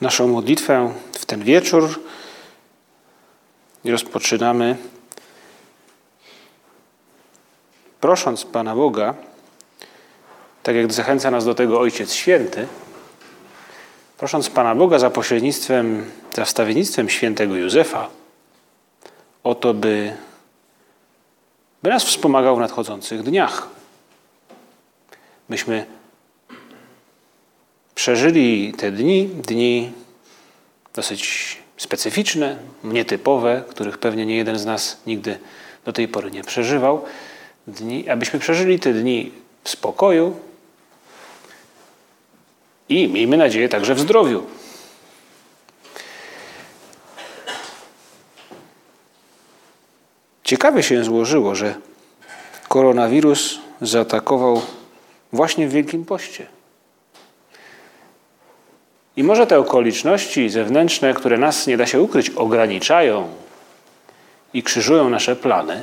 Naszą modlitwę w ten wieczór rozpoczynamy prosząc Pana Boga, tak jak zachęca nas do tego Ojciec Święty, prosząc Pana Boga za pośrednictwem, za wstawiennictwem świętego Józefa, o to, by, by nas wspomagał w nadchodzących dniach. Myśmy przeżyli te dni, dni dosyć specyficzne, nietypowe, których pewnie nie jeden z nas nigdy do tej pory nie przeżywał. Dni, abyśmy przeżyli te dni w spokoju i miejmy nadzieję także w zdrowiu. Ciekawie się złożyło, że koronawirus zaatakował właśnie w Wielkim Poście. I może te okoliczności zewnętrzne, które nas nie da się ukryć, ograniczają i krzyżują nasze plany,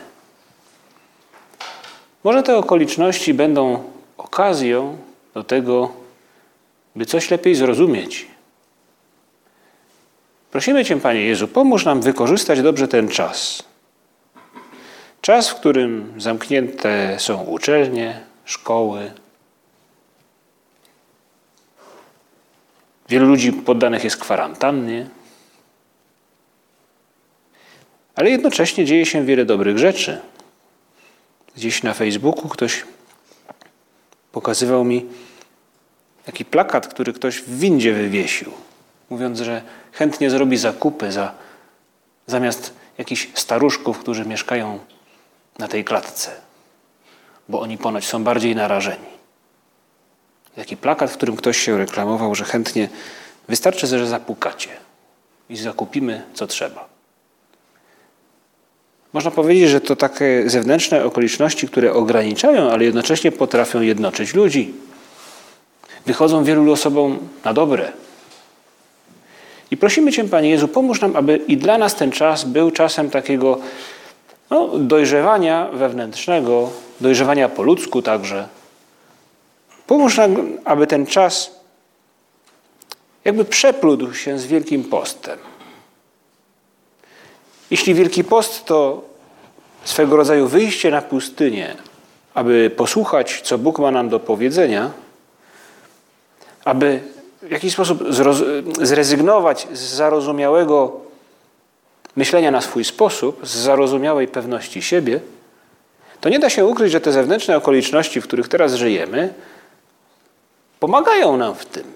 może te okoliczności będą okazją do tego, by coś lepiej zrozumieć. Prosimy Cię, Panie Jezu, pomóż nam wykorzystać dobrze ten czas. Czas, w którym zamknięte są uczelnie, szkoły, Wielu ludzi poddanych jest kwarantannie, ale jednocześnie dzieje się wiele dobrych rzeczy. Gdzieś na Facebooku ktoś pokazywał mi taki plakat, który ktoś w windzie wywiesił, mówiąc, że chętnie zrobi zakupy za, zamiast jakichś staruszków, którzy mieszkają na tej klatce, bo oni ponoć są bardziej narażeni. Taki plakat, w którym ktoś się reklamował, że chętnie wystarczy, że zapukacie i zakupimy co trzeba. Można powiedzieć, że to takie zewnętrzne okoliczności, które ograniczają, ale jednocześnie potrafią jednoczyć ludzi. Wychodzą wielu osobom na dobre. I prosimy Cię, Panie Jezu, pomóż nam, aby i dla nas ten czas był czasem takiego no, dojrzewania wewnętrznego, dojrzewania po ludzku także, Pomóż nam, aby ten czas jakby przeplódł się z Wielkim Postem. Jeśli Wielki Post to swego rodzaju wyjście na pustynię, aby posłuchać, co Bóg ma nam do powiedzenia, aby w jakiś sposób zrezygnować z zarozumiałego myślenia na swój sposób, z zarozumiałej pewności siebie, to nie da się ukryć, że te zewnętrzne okoliczności, w których teraz żyjemy, pomagają nam w tym,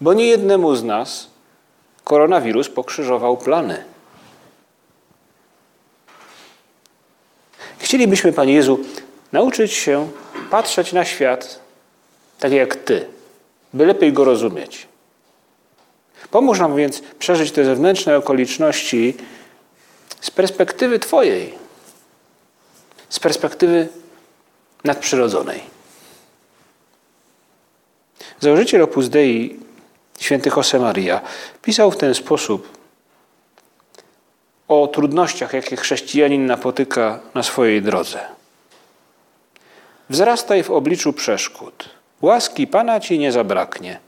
bo nie jednemu z nas koronawirus pokrzyżował plany. Chcielibyśmy, Panie Jezu, nauczyć się patrzeć na świat tak jak Ty, by lepiej go rozumieć. Pomóż nam więc przeżyć te zewnętrzne okoliczności z perspektywy Twojej, z perspektywy nadprzyrodzonej. Założyciel Opus Dei, święty Josemaria, pisał w ten sposób o trudnościach, jakie chrześcijanin napotyka na swojej drodze. Wzrastaj w obliczu przeszkód. Łaski Pana ci nie zabraknie.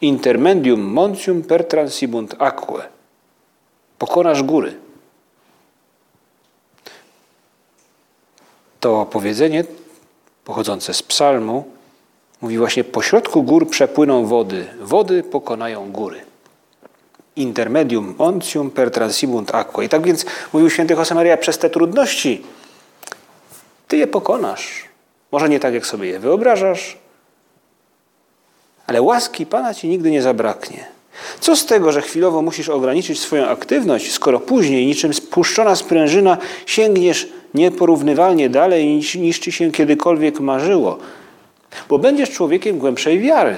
Intermendium montium per transibunt aquae. Pokonasz góry. To powiedzenie pochodzące z psalmu Mówi właśnie, pośrodku gór przepłyną wody, wody pokonają góry. Intermedium ontium per transibunt aqua. I tak więc, mówił święty Josemaria, przez te trudności ty je pokonasz. Może nie tak, jak sobie je wyobrażasz, ale łaski Pana ci nigdy nie zabraknie. Co z tego, że chwilowo musisz ograniczyć swoją aktywność, skoro później, niczym spuszczona sprężyna, sięgniesz nieporównywalnie dalej niż, niż ci się kiedykolwiek marzyło? bo będziesz człowiekiem głębszej wiary.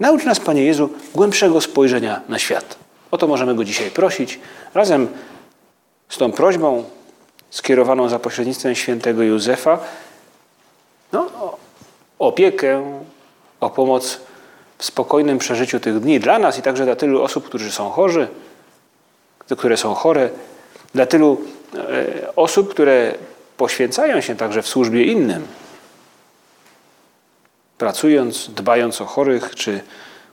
Naucz nas, Panie Jezu, głębszego spojrzenia na świat. O to możemy Go dzisiaj prosić, razem z tą prośbą skierowaną za pośrednictwem świętego Józefa no, o opiekę, o pomoc w spokojnym przeżyciu tych dni dla nas i także dla tylu osób, którzy są chorzy, które są chore, dla tylu e, osób, które poświęcają się także w służbie innym, pracując, dbając o chorych, czy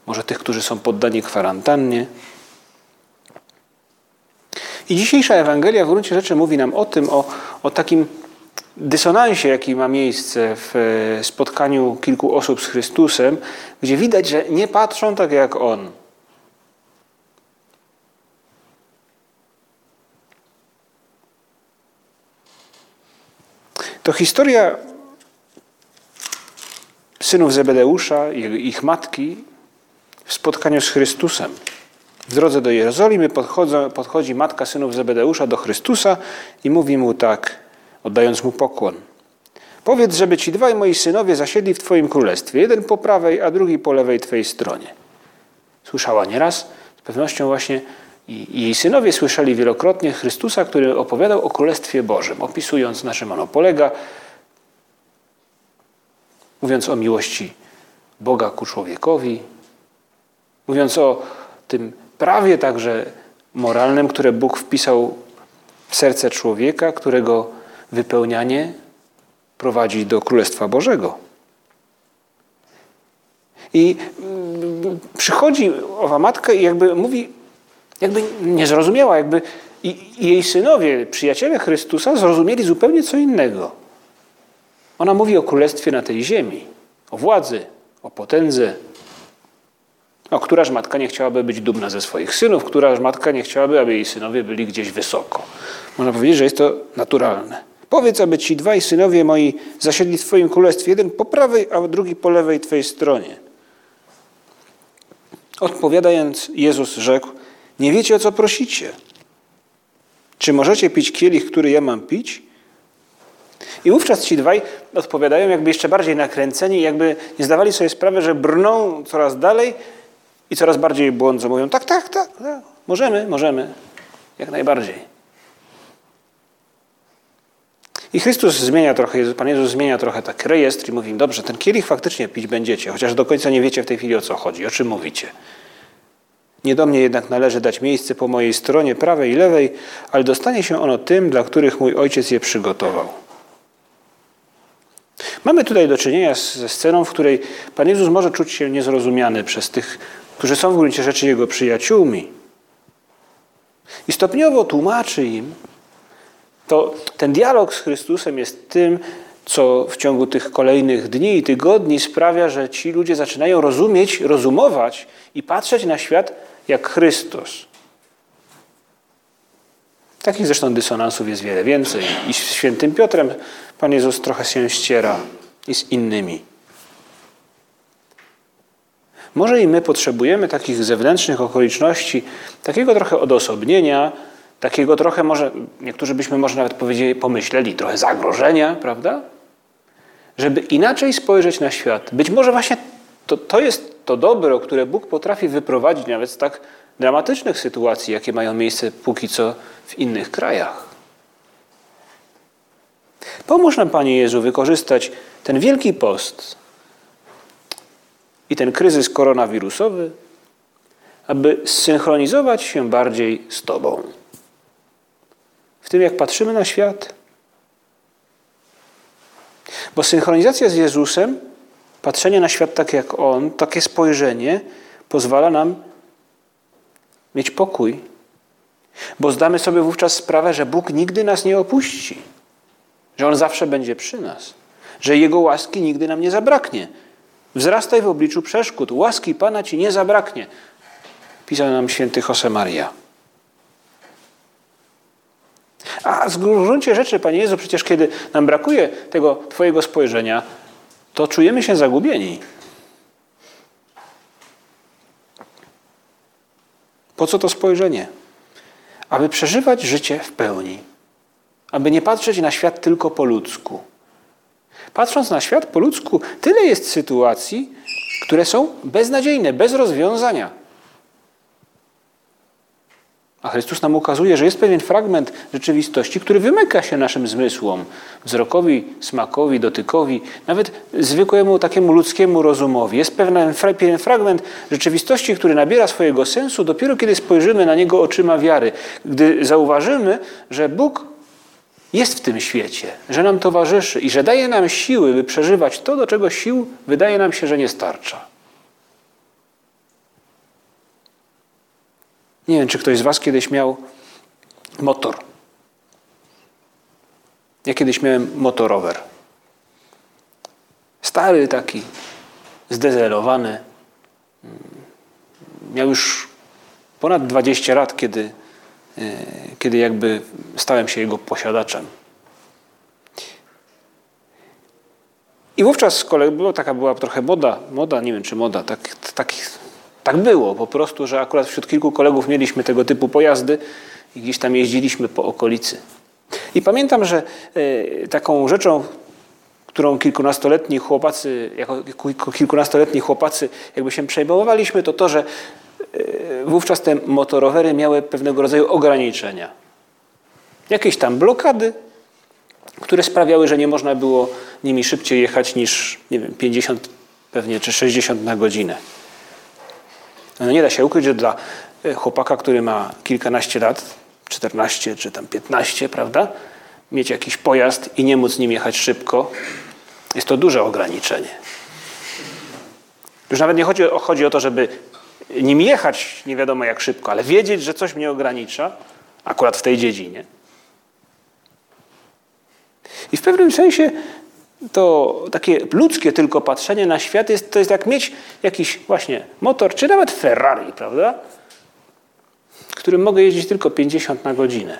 może tych, którzy są poddani kwarantannie. I dzisiejsza Ewangelia w gruncie rzeczy mówi nam o tym, o, o takim dysonansie, jaki ma miejsce w e, spotkaniu kilku osób z Chrystusem, gdzie widać, że nie patrzą tak jak On. To historia synów Zebedeusza ich matki w spotkaniu z Chrystusem. W drodze do Jerozolimy podchodzi matka synów Zebedeusza do Chrystusa i mówi mu tak, oddając mu pokłon. Powiedz, żeby ci dwaj moi synowie zasiedli w Twoim królestwie, jeden po prawej, a drugi po lewej Twojej stronie. Słyszała nieraz, z pewnością właśnie i jej synowie słyszeli wielokrotnie Chrystusa, który opowiadał o Królestwie Bożym, opisując na czym ono polega, mówiąc o miłości Boga ku człowiekowi, mówiąc o tym prawie także moralnym, które Bóg wpisał w serce człowieka, którego wypełnianie prowadzi do Królestwa Bożego. I mm, przychodzi owa matka i jakby mówi, jakby nie zrozumiała, jakby i jej synowie, przyjaciele Chrystusa zrozumieli zupełnie co innego. Ona mówi o królestwie na tej ziemi, o władzy, o potędze. O któraż matka nie chciałaby być dumna ze swoich synów, któraż matka nie chciałaby, aby jej synowie byli gdzieś wysoko. Można powiedzieć, że jest to naturalne. Powiedz, aby ci dwaj synowie moi zasiedli w Twoim królestwie, jeden po prawej, a drugi po lewej Twojej stronie. Odpowiadając, Jezus rzekł: Nie wiecie, o co prosicie. Czy możecie pić kielich, który ja mam pić? I wówczas ci dwaj odpowiadają, jakby jeszcze bardziej nakręceni, jakby nie zdawali sobie sprawy, że brną coraz dalej i coraz bardziej błądzą. Mówią: Tak, tak, tak, tak możemy, możemy, jak najbardziej. I Chrystus zmienia trochę, Pan Jezus zmienia trochę taki rejestr i mówi, dobrze, ten kielich faktycznie pić będziecie, chociaż do końca nie wiecie w tej chwili o co chodzi, o czym mówicie. Nie do mnie jednak należy dać miejsce po mojej stronie prawej i lewej, ale dostanie się ono tym, dla których mój ojciec je przygotował. Mamy tutaj do czynienia ze sceną, w której Pan Jezus może czuć się niezrozumiany przez tych, którzy są w gruncie rzeczy Jego przyjaciółmi. I stopniowo tłumaczy im, to ten dialog z Chrystusem jest tym, co w ciągu tych kolejnych dni i tygodni sprawia, że ci ludzie zaczynają rozumieć, rozumować i patrzeć na świat jak Chrystus. Takich zresztą dysonansów jest wiele więcej. I z świętym Piotrem Pan Jezus trochę się ściera i z innymi. Może i my potrzebujemy takich zewnętrznych okoliczności, takiego trochę odosobnienia, takiego trochę może, niektórzy byśmy może nawet powiedzieli, pomyśleli, trochę zagrożenia, prawda? Żeby inaczej spojrzeć na świat. Być może właśnie to, to jest to dobro, które Bóg potrafi wyprowadzić nawet z tak dramatycznych sytuacji, jakie mają miejsce póki co w innych krajach. Pomóż nam, Panie Jezu, wykorzystać ten wielki post i ten kryzys koronawirusowy, aby zsynchronizować się bardziej z Tobą w tym, jak patrzymy na świat. Bo synchronizacja z Jezusem, patrzenie na świat tak jak On, takie spojrzenie pozwala nam mieć pokój. Bo zdamy sobie wówczas sprawę, że Bóg nigdy nas nie opuści, że On zawsze będzie przy nas, że Jego łaski nigdy nam nie zabraknie. Wzrastaj w obliczu przeszkód, łaski Pana ci nie zabraknie, pisał nam święty Josemaria. A w gruncie rzeczy, Panie Jezu, przecież kiedy nam brakuje tego Twojego spojrzenia, to czujemy się zagubieni. Po co to spojrzenie? Aby przeżywać życie w pełni. Aby nie patrzeć na świat tylko po ludzku. Patrząc na świat po ludzku, tyle jest sytuacji, które są beznadziejne, bez rozwiązania. A Chrystus nam ukazuje, że jest pewien fragment rzeczywistości, który wymyka się naszym zmysłom, wzrokowi, smakowi, dotykowi, nawet zwykłemu takiemu ludzkiemu rozumowi. Jest pewien, pewien fragment rzeczywistości, który nabiera swojego sensu dopiero kiedy spojrzymy na niego oczyma wiary, gdy zauważymy, że Bóg jest w tym świecie, że nam towarzyszy i że daje nam siły, by przeżywać to, do czego sił wydaje nam się, że nie starcza. Nie wiem, czy ktoś z Was kiedyś miał motor. Ja kiedyś miałem motorower. Stary taki, zdezelowany. Miał już ponad 20 lat, kiedy, e, kiedy jakby stałem się jego posiadaczem. I wówczas była taka była trochę moda, moda, nie wiem czy moda, tak, tak tak było po prostu, że akurat wśród kilku kolegów mieliśmy tego typu pojazdy i gdzieś tam jeździliśmy po okolicy. I pamiętam, że e, taką rzeczą, którą kilkunastoletni chłopacy, jako kilkunastoletni chłopacy jakby się przejmowaliśmy, to to, że e, wówczas te motorowery miały pewnego rodzaju ograniczenia. Jakieś tam blokady, które sprawiały, że nie można było nimi szybciej jechać niż, nie wiem, 50 pewnie czy 60 na godzinę. No nie da się ukryć, że dla e, chłopaka, który ma kilkanaście lat, 14 czy tam 15, prawda, mieć jakiś pojazd i nie móc nim jechać szybko, jest to duże ograniczenie. Już nawet nie chodzi o, chodzi o to, żeby nim jechać nie wiadomo jak szybko, ale wiedzieć, że coś mnie ogranicza, akurat w tej dziedzinie. I w pewnym sensie to takie ludzkie tylko patrzenie na świat jest, to jest jak mieć jakiś właśnie motor, czy nawet Ferrari, prawda? Którym mogę jeździć tylko 50 na godzinę.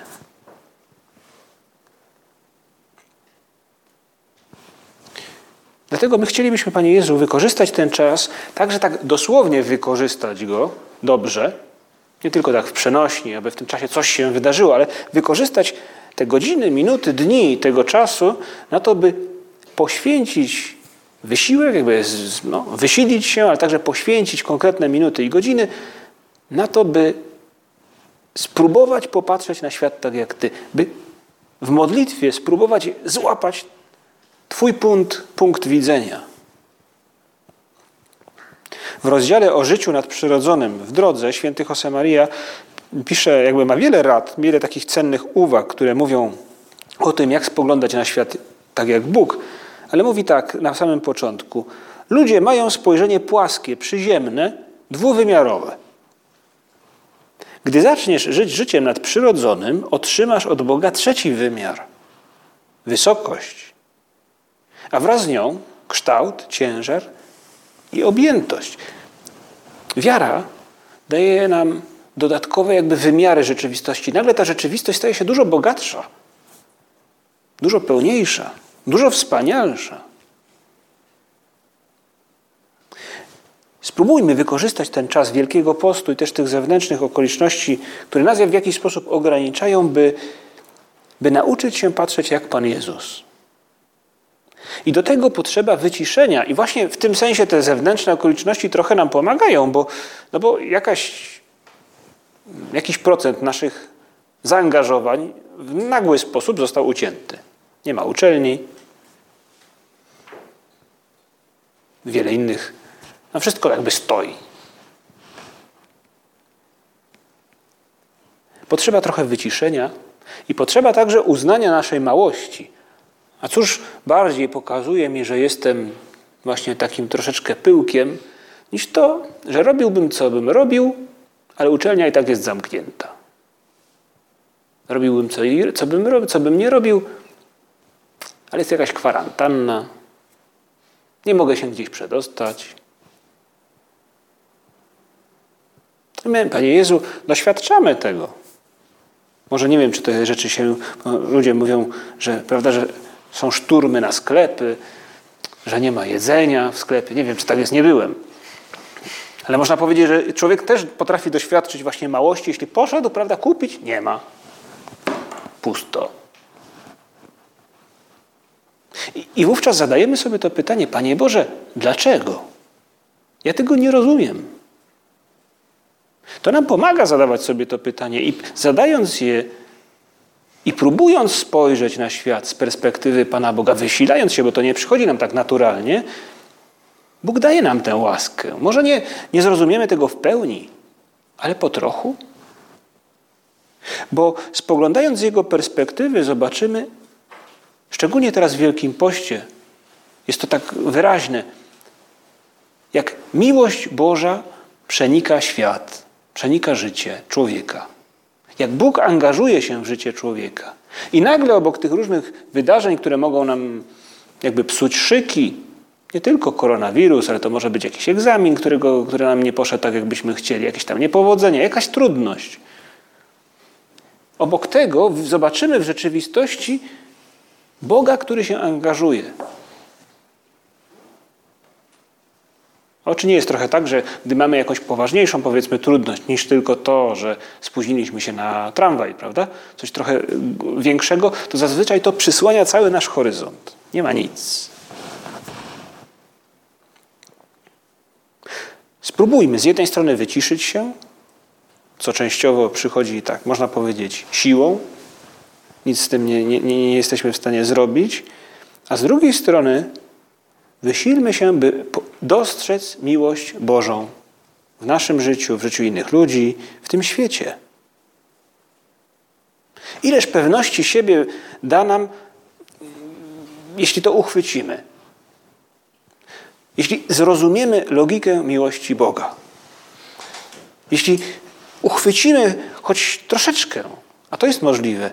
Dlatego my chcielibyśmy, Panie Jezu, wykorzystać ten czas, także tak dosłownie wykorzystać go dobrze, nie tylko tak w przenośni, aby w tym czasie coś się wydarzyło, ale wykorzystać te godziny, minuty, dni tego czasu na to, by poświęcić wysiłek, jakby no, wysilić się, ale także poświęcić konkretne minuty i godziny na to, by spróbować popatrzeć na świat tak jak Ty, by w modlitwie spróbować złapać Twój punkt, punkt widzenia. W rozdziale o życiu nadprzyrodzonym w drodze święty Josemaria pisze, jakby ma wiele rad, wiele takich cennych uwag, które mówią o tym, jak spoglądać na świat tak jak Bóg, ale mówi tak na samym początku. Ludzie mają spojrzenie płaskie, przyziemne, dwuwymiarowe. Gdy zaczniesz żyć życiem nadprzyrodzonym, otrzymasz od Boga trzeci wymiar wysokość, a wraz z nią kształt, ciężar i objętość. Wiara daje nam dodatkowe jakby wymiary rzeczywistości. Nagle ta rzeczywistość staje się dużo bogatsza, dużo pełniejsza dużo wspanialsza. Spróbujmy wykorzystać ten czas Wielkiego Postu i też tych zewnętrznych okoliczności, które nas w jakiś sposób ograniczają, by, by nauczyć się patrzeć jak Pan Jezus. I do tego potrzeba wyciszenia. I właśnie w tym sensie te zewnętrzne okoliczności trochę nam pomagają, bo, no bo jakaś, jakiś procent naszych zaangażowań w nagły sposób został ucięty. Nie ma uczelni, wiele innych. No wszystko jakby stoi. Potrzeba trochę wyciszenia i potrzeba także uznania naszej małości. A cóż bardziej pokazuje mi, że jestem właśnie takim troszeczkę pyłkiem, niż to, że robiłbym, co bym robił, ale uczelnia i tak jest zamknięta. Robiłbym, co, co, bym, co bym nie robił, ale jest jakaś kwarantanna, nie mogę się gdzieś przedostać. My, Panie Jezu, doświadczamy tego. Może nie wiem, czy te rzeczy się. Ludzie mówią, że, prawda, że są szturmy na sklepy, że nie ma jedzenia w sklepie. Nie wiem, czy tak jest, nie byłem. Ale można powiedzieć, że człowiek też potrafi doświadczyć właśnie małości. Jeśli poszedł, prawda, kupić, nie ma. Pusto. I, wówczas zadajemy sobie to pytanie, Panie Boże, dlaczego? Ja tego nie rozumiem. To nam pomaga zadawać sobie to pytanie i zadając je i próbując spojrzeć na świat z perspektywy Pana Boga, wysilając się, bo to nie przychodzi nam tak naturalnie, Bóg daje nam tę łaskę. Może nie, nie zrozumiemy tego w pełni, ale po trochu. Bo spoglądając z Jego perspektywy, zobaczymy, szczególnie teraz w Wielkim Poście, jest to tak wyraźne, jak miłość Boża przenika świat, przenika życie człowieka. Jak Bóg angażuje się w życie człowieka. I nagle obok tych różnych wydarzeń, które mogą nam jakby psuć szyki, nie tylko koronawirus, ale to może być jakiś egzamin, którego, który nam nie poszedł tak, jakbyśmy chcieli, jakieś tam niepowodzenie, jakaś trudność. Obok tego zobaczymy w rzeczywistości Boga, który się angażuje. O, czy nie jest trochę tak, że gdy mamy jakąś poważniejszą, powiedzmy, trudność niż tylko to, że spóźniliśmy się na tramwaj, prawda? Coś trochę większego, to zazwyczaj to przysłania cały nasz horyzont. Nie ma nic. Spróbujmy z jednej strony wyciszyć się, co częściowo przychodzi, tak można powiedzieć, siłą. Nic z tym nie, nie, nie jesteśmy w stanie zrobić. A z drugiej strony wysilmy się, by dostrzec miłość Bożą w naszym życiu, w życiu innych ludzi, w tym świecie. Ileż pewności siebie da nam, jeśli to uchwycimy. Jeśli zrozumiemy logikę miłości Boga. Jeśli uchwycimy choć troszeczkę, a to jest możliwe,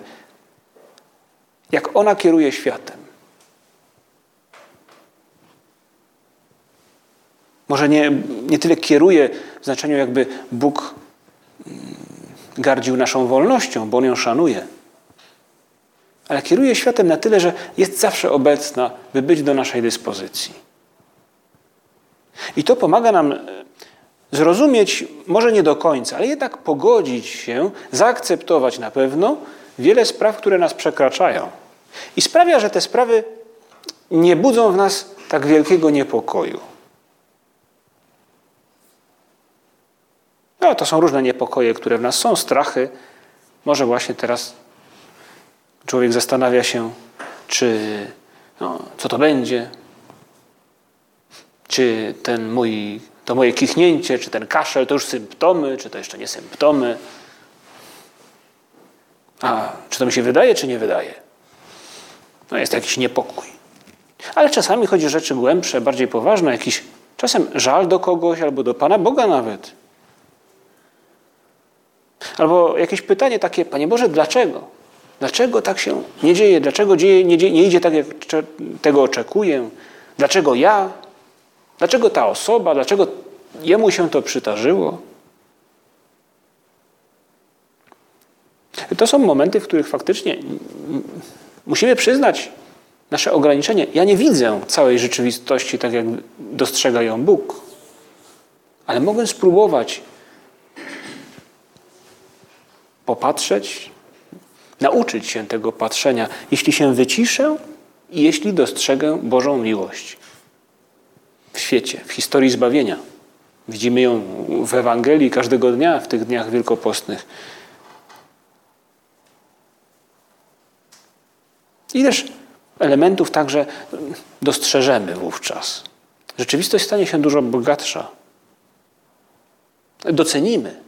jak ona kieruje światem. Może nie, nie tyle kieruje w znaczeniu, jakby Bóg mm, gardził naszą wolnością, bo On ją szanuje. Ale kieruje światem na tyle, że jest zawsze obecna, by być do naszej dyspozycji. I to pomaga nam e, zrozumieć, może nie do końca, ale jednak pogodzić się, zaakceptować na pewno wiele spraw, które nas przekraczają. I sprawia, że te sprawy nie budzą w nas tak wielkiego niepokoju. No, to są różne niepokoje, które w nas są, strachy. Może właśnie teraz człowiek zastanawia się, czy no, co to będzie, czy ten mój, to moje kichnięcie, czy ten kaszel to już symptomy, czy to jeszcze nie symptomy. A czy to mi się wydaje, czy nie wydaje? No jest jakiś niepokój. Ale czasami chodzi o rzeczy głębsze, bardziej poważne, jakiś czasem żal do kogoś albo do Pana Boga nawet. Albo jakieś pytanie takie, Panie Boże, dlaczego? Dlaczego tak się nie dzieje? Dlaczego dzieje, nie, dzieje, nie idzie tak, jak tego oczekuję? Dlaczego ja? Dlaczego ta osoba? Dlaczego jemu się to przydarzyło? To są momenty, w których faktycznie musimy przyznać nasze ograniczenie. Ja nie widzę całej rzeczywistości tak, jak dostrzega ją Bóg, ale mogę spróbować popatrzeć, nauczyć się tego patrzenia, jeśli się wyciszę i jeśli dostrzegę Bożą miłość w świecie, w historii zbawienia. Widzimy ją w Ewangelii każdego dnia, w tych dniach wielkopostnych. Ileż elementów także dostrzeżemy wówczas. Rzeczywistość stanie się dużo bogatsza. Docenimy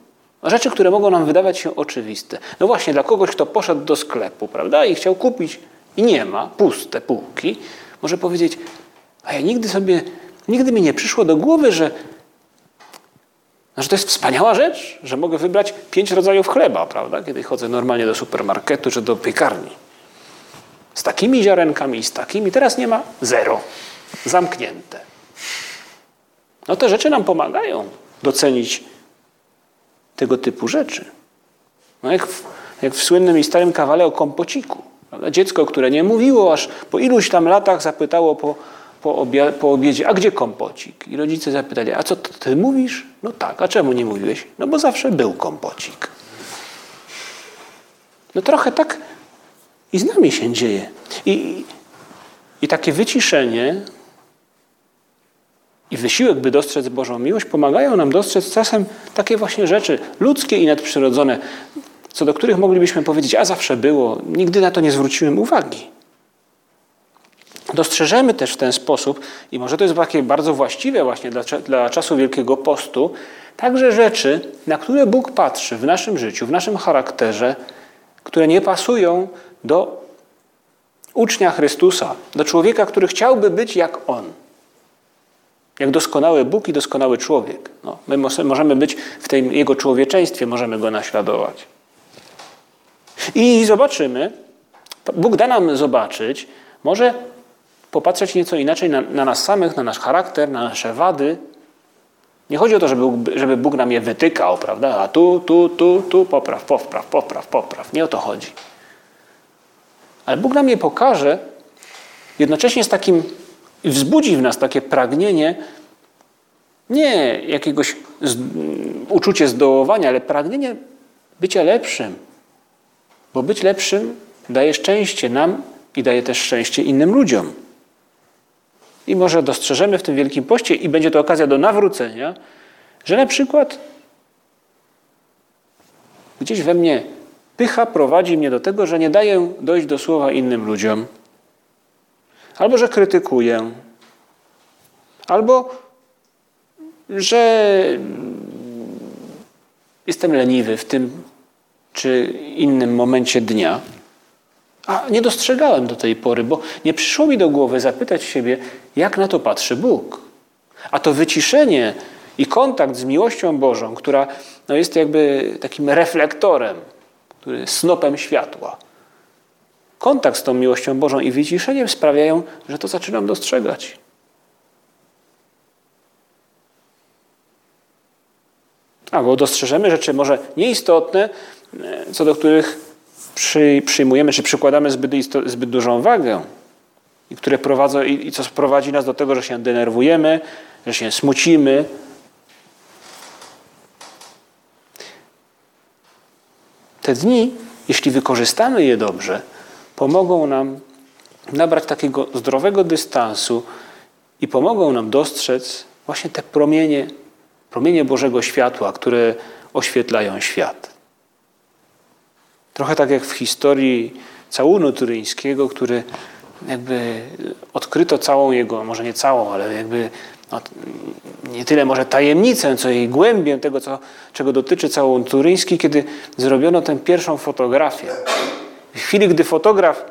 rzeczy, które mogą nam wydawać się oczywiste. No właśnie, dla kogoś, kto poszedł do sklepu, prawda, i chciał kupić i nie ma, puste półki, może powiedzieć, a ja nigdy sobie, nigdy mi nie przyszło do głowy, że, że to jest wspaniała rzecz, że mogę wybrać pięć rodzajów chleba, prawda, kiedy chodzę normalnie do supermarketu czy do piekarni. Z takimi ziarenkami i z takimi. Teraz nie ma zero. Zamknięte. No te rzeczy nam pomagają docenić tego typu rzeczy. No jak, w, jak w słynnym i starym kawale o kompociku. Prawda? Dziecko, które nie mówiło, aż po iluś tam latach zapytało po, po, obia, po obiedzie, a gdzie kompocik? I rodzice zapytali, a co ty mówisz? No tak, a czemu nie mówiłeś? No bo zawsze był kompocik. No trochę tak i z nami się dzieje. I, i takie wyciszenie i wysiłek, by dostrzec Bożą miłość, pomagają nam dostrzec czasem takie właśnie rzeczy ludzkie i nadprzyrodzone, co do których moglibyśmy powiedzieć, a zawsze było, nigdy na to nie zwróciłem uwagi. Dostrzeżemy też w ten sposób, i może to jest takie bardzo właściwe właśnie dla, dla czasu Wielkiego Postu, także rzeczy, na które Bóg patrzy w naszym życiu, w naszym charakterze, które nie pasują do ucznia Chrystusa, do człowieka, który chciałby być jak On. Jak doskonały Bóg i doskonały człowiek. No, my możemy być w tym Jego człowieczeństwie, możemy Go naśladować. I zobaczymy, Bóg da nam zobaczyć, może popatrzeć nieco inaczej na, na, nas samych, na nasz charakter, na nasze wady. Nie chodzi o to, żeby, żeby Bóg nam je wytykał, prawda? A tu, tu, tu, tu, popraw, popraw, popraw, popraw. Nie o to chodzi. Ale Bóg nam je pokaże, jednocześnie z takim, wzbudzi w nas takie pragnienie, nie jakiegoś z, uczucie zdołowania, ale pragnienie bycia lepszym. Bo być lepszym daje szczęście nam i daje też szczęście innym ludziom. I może dostrzeżemy w tym Wielkim Poście i będzie to okazja do nawrócenia, że na przykład gdzieś we mnie pycha prowadzi mnie do tego, że nie daję dojść do słowa innym ludziom, albo że krytykuję, albo że jestem leniwy w tym czy innym momencie dnia. A nie dostrzegałem do tej pory, bo nie przyszło mi do głowy zapytać siebie, jak na to patrzy Bóg. A to wyciszenie i kontakt z miłością Bożą, która no, jest jakby takim reflektorem, który jest snopem światła. Kontakt z tą miłością Bożą i wyciszeniem sprawiają, że to zaczynam dostrzegać. A, bo dostrzeżemy rzeczy może nieistotne, e, co do których przy, przyjmujemy czy przykładamy zbyt, zbyt dużą wagę i które prowadzą, i, i co prowadzi nas do tego, że się denerwujemy, że się smucimy. Te dni, jeśli wykorzystamy je dobrze, pomogą nam nabrać takiego zdrowego dystansu i pomogą nam dostrzec właśnie te promienie, promienie Bożego światła, które oświetlają świat. Trochę tak jak w historii całunu turyńskiego, który jakby odkryto całą jego, może nie całą, ale jakby no, nie tyle może tajemnicę, co jej głębię tego, co, czego dotyczy całą turyński, kiedy zrobiono tę pierwszą fotografię. W chwili, gdy fotograf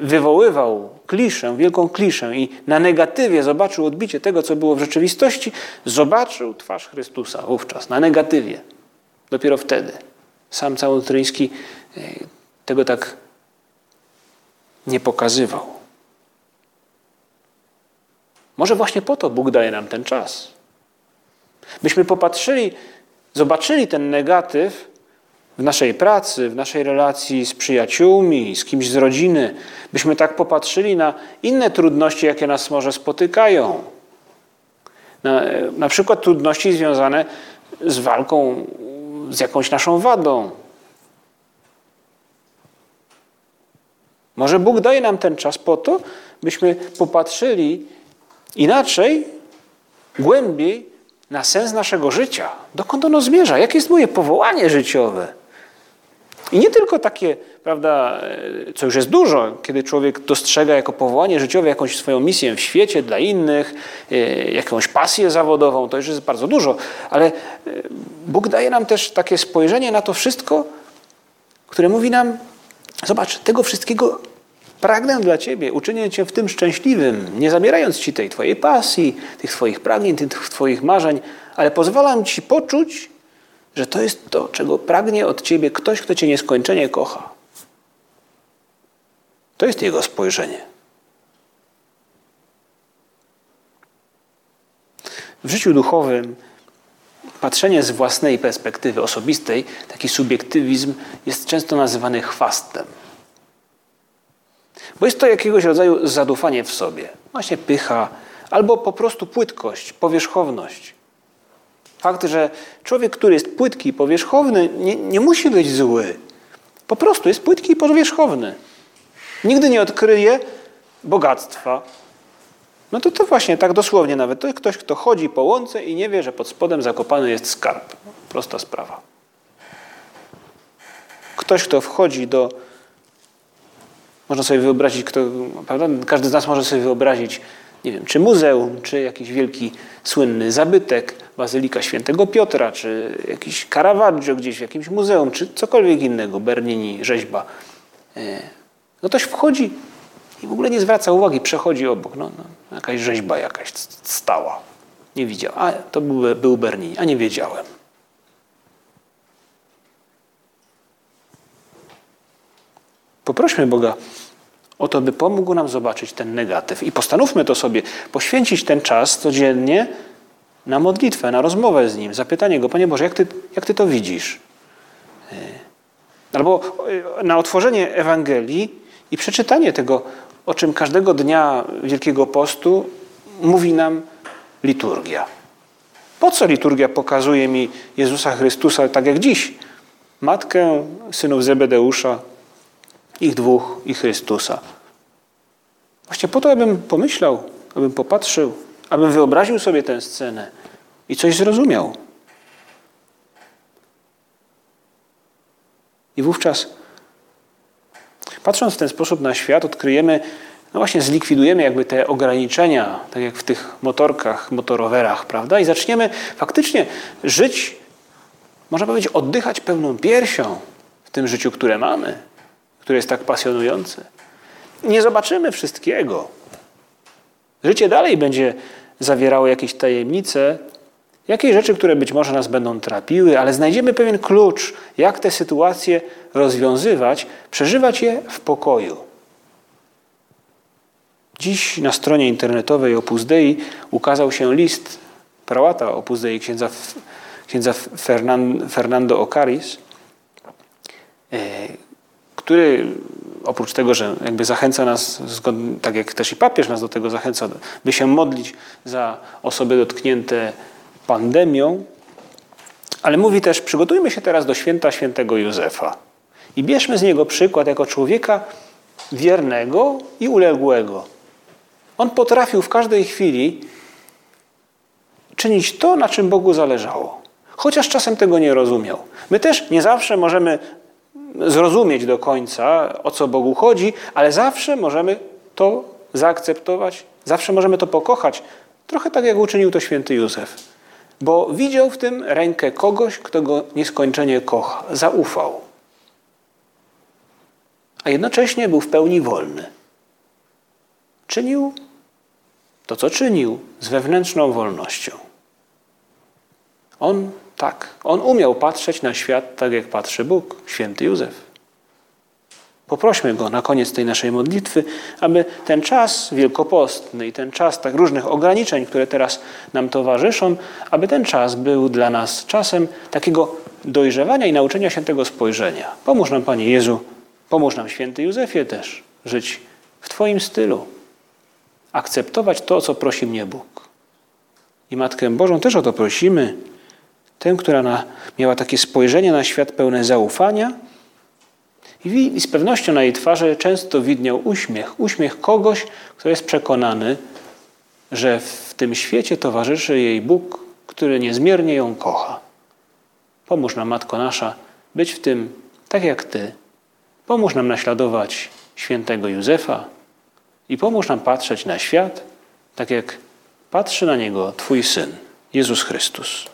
wywoływał kliszę, wielką kliszę i na negatywie zobaczył odbicie tego, co było w rzeczywistości, zobaczył twarz Chrystusa wówczas, na negatywie. Dopiero wtedy. Sam Całotryński e, tego tak nie pokazywał. Może właśnie po to Bóg daje nam ten czas. Byśmy popatrzyli, zobaczyli ten negatyw w naszej pracy, w naszej relacji z przyjaciółmi, z kimś z rodziny. Byśmy tak popatrzyli na inne trudności, jakie nas może spotykają. Na, na przykład trudności związane z walką z jakąś naszą wadą. Może Bóg daje nam ten czas po to, byśmy popatrzyli inaczej, głębiej na sens naszego życia. Dokąd ono zmierza? Jakie jest moje powołanie życiowe? I nie tylko takie, prawda, co już jest dużo, kiedy człowiek dostrzega jako powołanie życiowe jakąś swoją misję w świecie dla innych, e, jakąś pasję zawodową, to już jest bardzo dużo, ale e, Bóg daje nam też takie spojrzenie na to wszystko, które mówi nam, zobacz, tego wszystkiego pragnę dla Ciebie, uczynię Cię w tym szczęśliwym, nie zabierając Ci tej Twojej pasji, tych Twoich pragnień, tych Twoich marzeń, ale pozwalam Ci poczuć, że to jest to, czego pragnie od ciebie ktoś, kto cię nieskończenie kocha. To jest jego spojrzenie. W życiu duchowym patrzenie z własnej perspektywy osobistej, taki subiektywizm jest często nazywany chwastem. Bo jest to jakiegoś rodzaju zadufanie w sobie, właśnie pycha, albo po prostu płytkość, powierzchowność. Fakt, że człowiek, który jest płytki i powierzchowny, nie, nie musi być zły. Po prostu jest płytki i powierzchowny. Nigdy nie odkryje bogactwa. No to to właśnie tak dosłownie nawet. To jest ktoś, kto chodzi po łące i nie wie, że pod spodem zakopany jest skarb. Prosta sprawa. Ktoś, kto wchodzi do. Można sobie wyobrazić, kto, prawda? każdy z nas może sobie wyobrazić, nie wiem, czy muzeum, czy jakiś wielki, słynny zabytek, Bazylika Świętego Piotra, czy jakiś Caravaggio gdzieś w jakimś muzeum, czy cokolwiek innego, Bernini, rzeźba. E, no ktoś wchodzi i w ogóle nie zwraca uwagi, przechodzi obok. No, no jakaś rzeźba jakaś stała. Nie widział. A to był, był Bernini, a nie wiedziałem. Poprośmy Boga o to, by pomógł nam zobaczyć ten negatyw. I postanówmy to sobie, poświęcić ten czas codziennie na modlitwę, na rozmowę z Nim, zapytanie Go, Panie Boże, jak Ty, jak ty to widzisz? Albo e, na otworzenie Ewangelii i przeczytanie tego, o czym każdego dnia Wielkiego Postu mówi nam liturgia. Po co liturgia pokazuje mi Jezusa Chrystusa tak jak dziś? Matkę synów Zebedeusza, ich dwóch i Chrystusa. Właśnie po to, abym pomyślał, abym popatrzył, abym wyobraził sobie tę scenę i coś zrozumiał. I wówczas, patrząc w ten sposób na świat, odkryjemy, no właśnie zlikwidujemy jakby te ograniczenia, tak jak w tych motorkach, motorowerach, prawda? I zaczniemy faktycznie żyć, można powiedzieć, oddychać pełną piersią w tym życiu, które mamy które jest tak pasjonujące. Nie zobaczymy wszystkiego. Życie dalej będzie zawierało jakieś tajemnice, jakieś rzeczy, które być może nas będą trapiły, ale znajdziemy pewien klucz, jak te sytuacje rozwiązywać, przeżywać je w pokoju. Dziś na stronie internetowej Opus Dei ukazał się list prałata Opus Dei, księdza, księdza Fernando Ocaris, e, który oprócz tego, że jakby zachęca nas, tak jak też i papież nas do tego zachęca, by się modlić za osoby dotknięte pandemią, ale mówi też, przygotujmy się teraz do święta świętego Józefa i bierzmy z niego przykład jako człowieka wiernego i uległego. On potrafił w każdej chwili czynić to, na czym Bogu zależało. Chociaż czasem tego nie rozumiał. My też nie zawsze możemy zrozumieć do końca, o co Bogu chodzi, ale zawsze możemy to zaakceptować, zawsze możemy to pokochać. Trochę tak, jak uczynił to święty Józef. Bo widział w tym rękę kogoś, kto go nieskończenie kocha, zaufał. A jednocześnie był w pełni wolny. Czynił to, co czynił, z wewnętrzną wolnością. On tak, on umiał patrzeć na świat tak, jak patrzy Bóg, święty Józef. Poprośmy Go na koniec tej naszej modlitwy, aby ten czas wielkopostny i ten czas tak różnych ograniczeń, które teraz nam towarzyszą, aby ten czas był dla nas czasem takiego dojrzewania i nauczenia się tego spojrzenia. Pomóż nam, Panie Jezu, pomóż nam, święty Józefie, też żyć w Twoim stylu, akceptować to, co prosi mnie Bóg. I Matkę Bożą też o to prosimy, Tę, która na, miała takie spojrzenie na świat pełne zaufania i, i z pewnością na jej twarzy często widniał uśmiech. Uśmiech kogoś, kto jest przekonany, że w tym świecie towarzyszy jej Bóg, który niezmiernie ją kocha. Pomóż nam, Matko Nasza, być w tym tak jak Ty. Pomóż nam naśladować świętego Józefa i pomóż nam patrzeć na świat tak jak patrzy na niego Twój Syn, Jezus Chrystus.